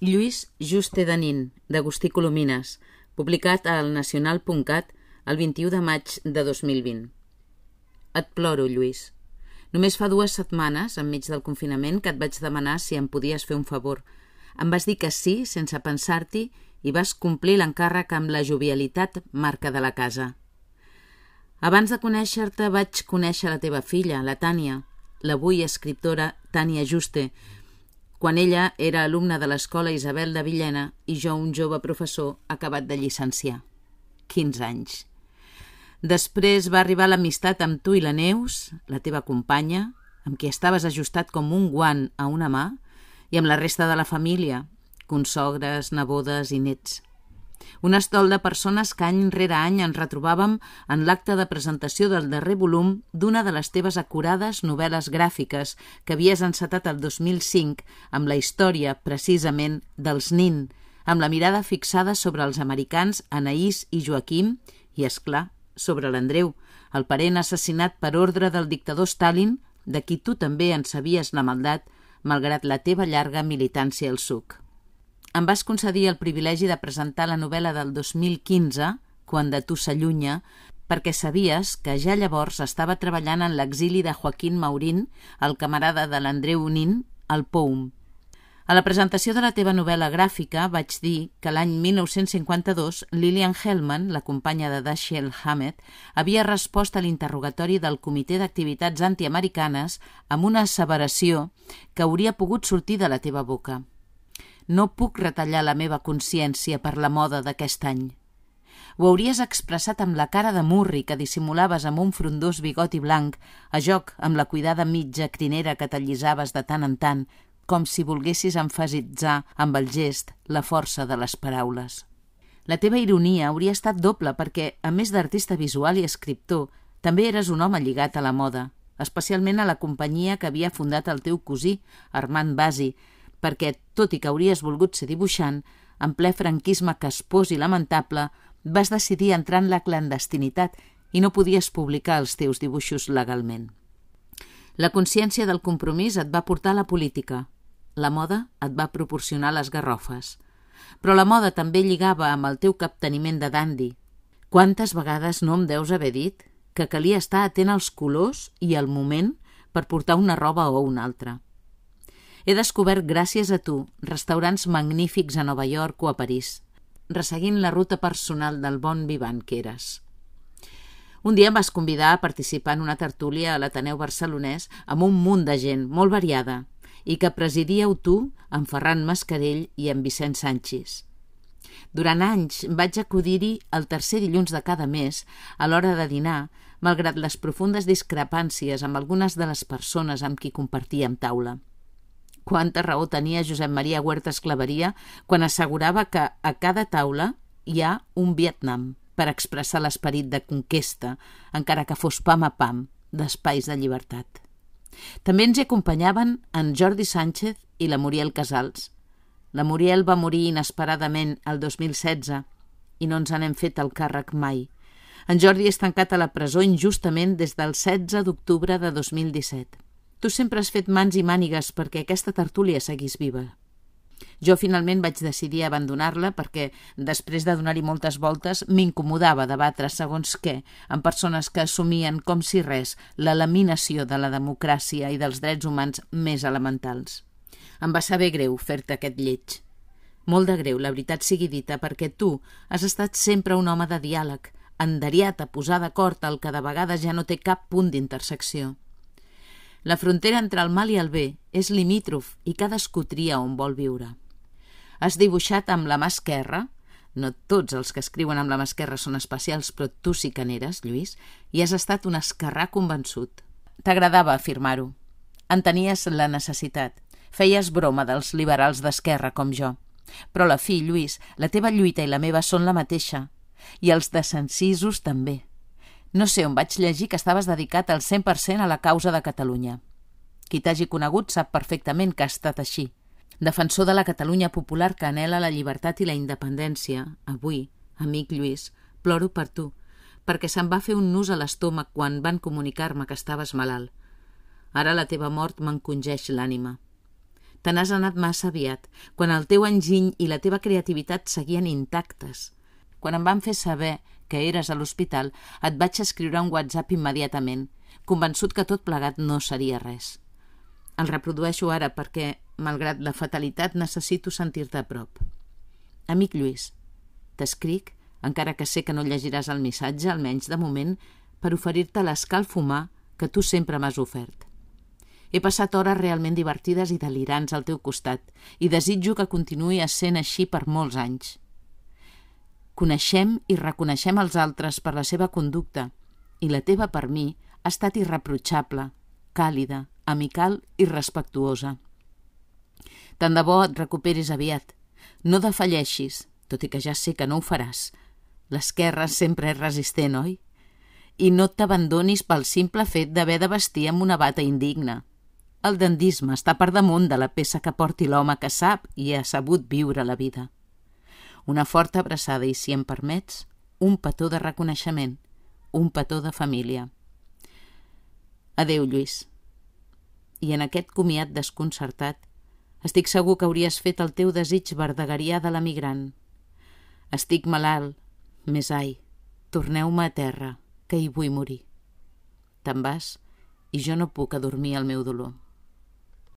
Lluís Juste de Nin, d'Agustí Colomines, publicat al nacional.cat el 21 de maig de 2020. Et ploro, Lluís. Només fa dues setmanes, enmig del confinament, que et vaig demanar si em podies fer un favor. Em vas dir que sí, sense pensar-t'hi, i vas complir l'encàrrec amb la jovialitat marca de la casa. Abans de conèixer-te vaig conèixer la teva filla, la Tània, l'avui escriptora Tània Juste, quan ella era alumna de l'escola Isabel de Villena i jo un jove professor acabat de llicenciar. 15 anys. Després va arribar l'amistat amb tu i la Neus, la teva companya, amb qui estaves ajustat com un guant a una mà, i amb la resta de la família, consogres, nebodes i nets. Un estol de persones que any rere any ens retrobàvem en l'acte de presentació del darrer volum d'una de les teves acurades novel·les gràfiques que havies encetat el 2005 amb la història, precisament, dels Nin, amb la mirada fixada sobre els americans Anaïs i Joaquim i, és clar, sobre l'Andreu, el parent assassinat per ordre del dictador Stalin, de qui tu també en sabies la maldat, malgrat la teva llarga militància al suc em vas concedir el privilegi de presentar la novel·la del 2015, quan de tu s'allunya, perquè sabies que ja llavors estava treballant en l'exili de Joaquín Maurín, el camarada de l'Andreu Unín, al POUM. A la presentació de la teva novel·la gràfica vaig dir que l'any 1952 Lillian Hellman, la companya de Dashiell Hammett, havia respost a l'interrogatori del Comitè d'Activitats Antiamericanes amb una asseveració que hauria pogut sortir de la teva boca. No puc retallar la meva consciència per la moda d'aquest any. Ho hauries expressat amb la cara de murri que dissimulaves amb un frondós bigoti blanc, a joc amb la cuidada mitja crinera que t'allisaves de tant en tant, com si volguessis enfasitzar amb el gest la força de les paraules. La teva ironia hauria estat doble perquè, a més d'artista visual i escriptor, també eres un home lligat a la moda, especialment a la companyia que havia fundat el teu cosí, Armand Basi, perquè, tot i que hauries volgut ser dibuixant, en ple franquisme caspós i lamentable, vas decidir entrar en la clandestinitat i no podies publicar els teus dibuixos legalment. La consciència del compromís et va portar a la política. La moda et va proporcionar les garrofes. Però la moda també lligava amb el teu capteniment de dandi. Quantes vegades no em deus haver dit que calia estar atent als colors i al moment per portar una roba o una altra. He descobert, gràcies a tu, restaurants magnífics a Nova York o a París, resseguint la ruta personal del bon vivant que eres. Un dia em vas convidar a participar en una tertúlia a l'Ateneu Barcelonès amb un munt de gent molt variada i que presidíeu tu amb Ferran Mascarell i amb Vicent Sánchez. Durant anys vaig acudir-hi el tercer dilluns de cada mes a l'hora de dinar, malgrat les profundes discrepàncies amb algunes de les persones amb qui compartíem taula. Quanta raó tenia Josep Maria Huertas Claveria quan assegurava que a cada taula hi ha un Vietnam per expressar l'esperit de conquesta, encara que fos pam a pam, d'espais de llibertat. També ens hi acompanyaven en Jordi Sánchez i la Muriel Casals. La Muriel va morir inesperadament el 2016 i no ens n'hem fet el càrrec mai. En Jordi és tancat a la presó injustament des del 16 d'octubre de 2017. Tu sempre has fet mans i mànigues perquè aquesta tertúlia seguís viva. Jo finalment vaig decidir abandonar-la perquè, després de donar-hi moltes voltes, m'incomodava debatre segons què amb persones que assumien com si res la laminació de la democràcia i dels drets humans més elementals. Em va saber greu fer-te aquest lleig. Molt de greu, la veritat sigui dita, perquè tu has estat sempre un home de diàleg, enderiat a posar d'acord el que de vegades ja no té cap punt d'intersecció. La frontera entre el mal i el bé és limítrof i cadascú tria on vol viure. Has dibuixat amb la mà esquerra, no tots els que escriuen amb la mà esquerra són especials, però tu sí que n'eres, Lluís, i has estat un esquerrà convençut. T'agradava afirmar-ho. En tenies la necessitat. Feies broma dels liberals d'esquerra com jo. Però la fi, Lluís, la teva lluita i la meva són la mateixa. I els de Sencisos també. No sé on vaig llegir que estaves dedicat al 100% a la causa de Catalunya. Qui t'hagi conegut sap perfectament que ha estat així. Defensor de la Catalunya popular que anela la llibertat i la independència, avui, amic Lluís, ploro per tu, perquè se'm va fer un nus a l'estómac quan van comunicar-me que estaves malalt. Ara la teva mort m'encongeix l'ànima. Te n'has anat massa aviat, quan el teu enginy i la teva creativitat seguien intactes. Quan em van fer saber que eres a l'hospital, et vaig escriure un WhatsApp immediatament, convençut que tot plegat no seria res. El reprodueixo ara perquè, malgrat la fatalitat, necessito sentir-te a prop. Amic Lluís, t'escric, encara que sé que no llegiràs el missatge, almenys de moment, per oferir-te l'escalf humà que tu sempre m'has ofert. He passat hores realment divertides i delirants al teu costat i desitjo que continuï sent així per molts anys. Coneixem i reconeixem els altres per la seva conducta i la teva per mi ha estat irreprotxable, càlida, amical i respectuosa. Tant de bo et recuperis aviat. No defalleixis, tot i que ja sé que no ho faràs. L'esquerra sempre és resistent, oi? I no t'abandonis pel simple fet d'haver de vestir amb una bata indigna. El dandisme està per damunt de la peça que porti l'home que sap i ha sabut viure la vida. Una forta abraçada i, si em permets, un petó de reconeixement, un petó de família. Adeu, Lluís. I en aquest comiat desconcertat, estic segur que hauries fet el teu desig verdegarià de l'emigrant. Estic malalt, més ai, torneu-me a terra, que hi vull morir. Te'n vas i jo no puc adormir el meu dolor.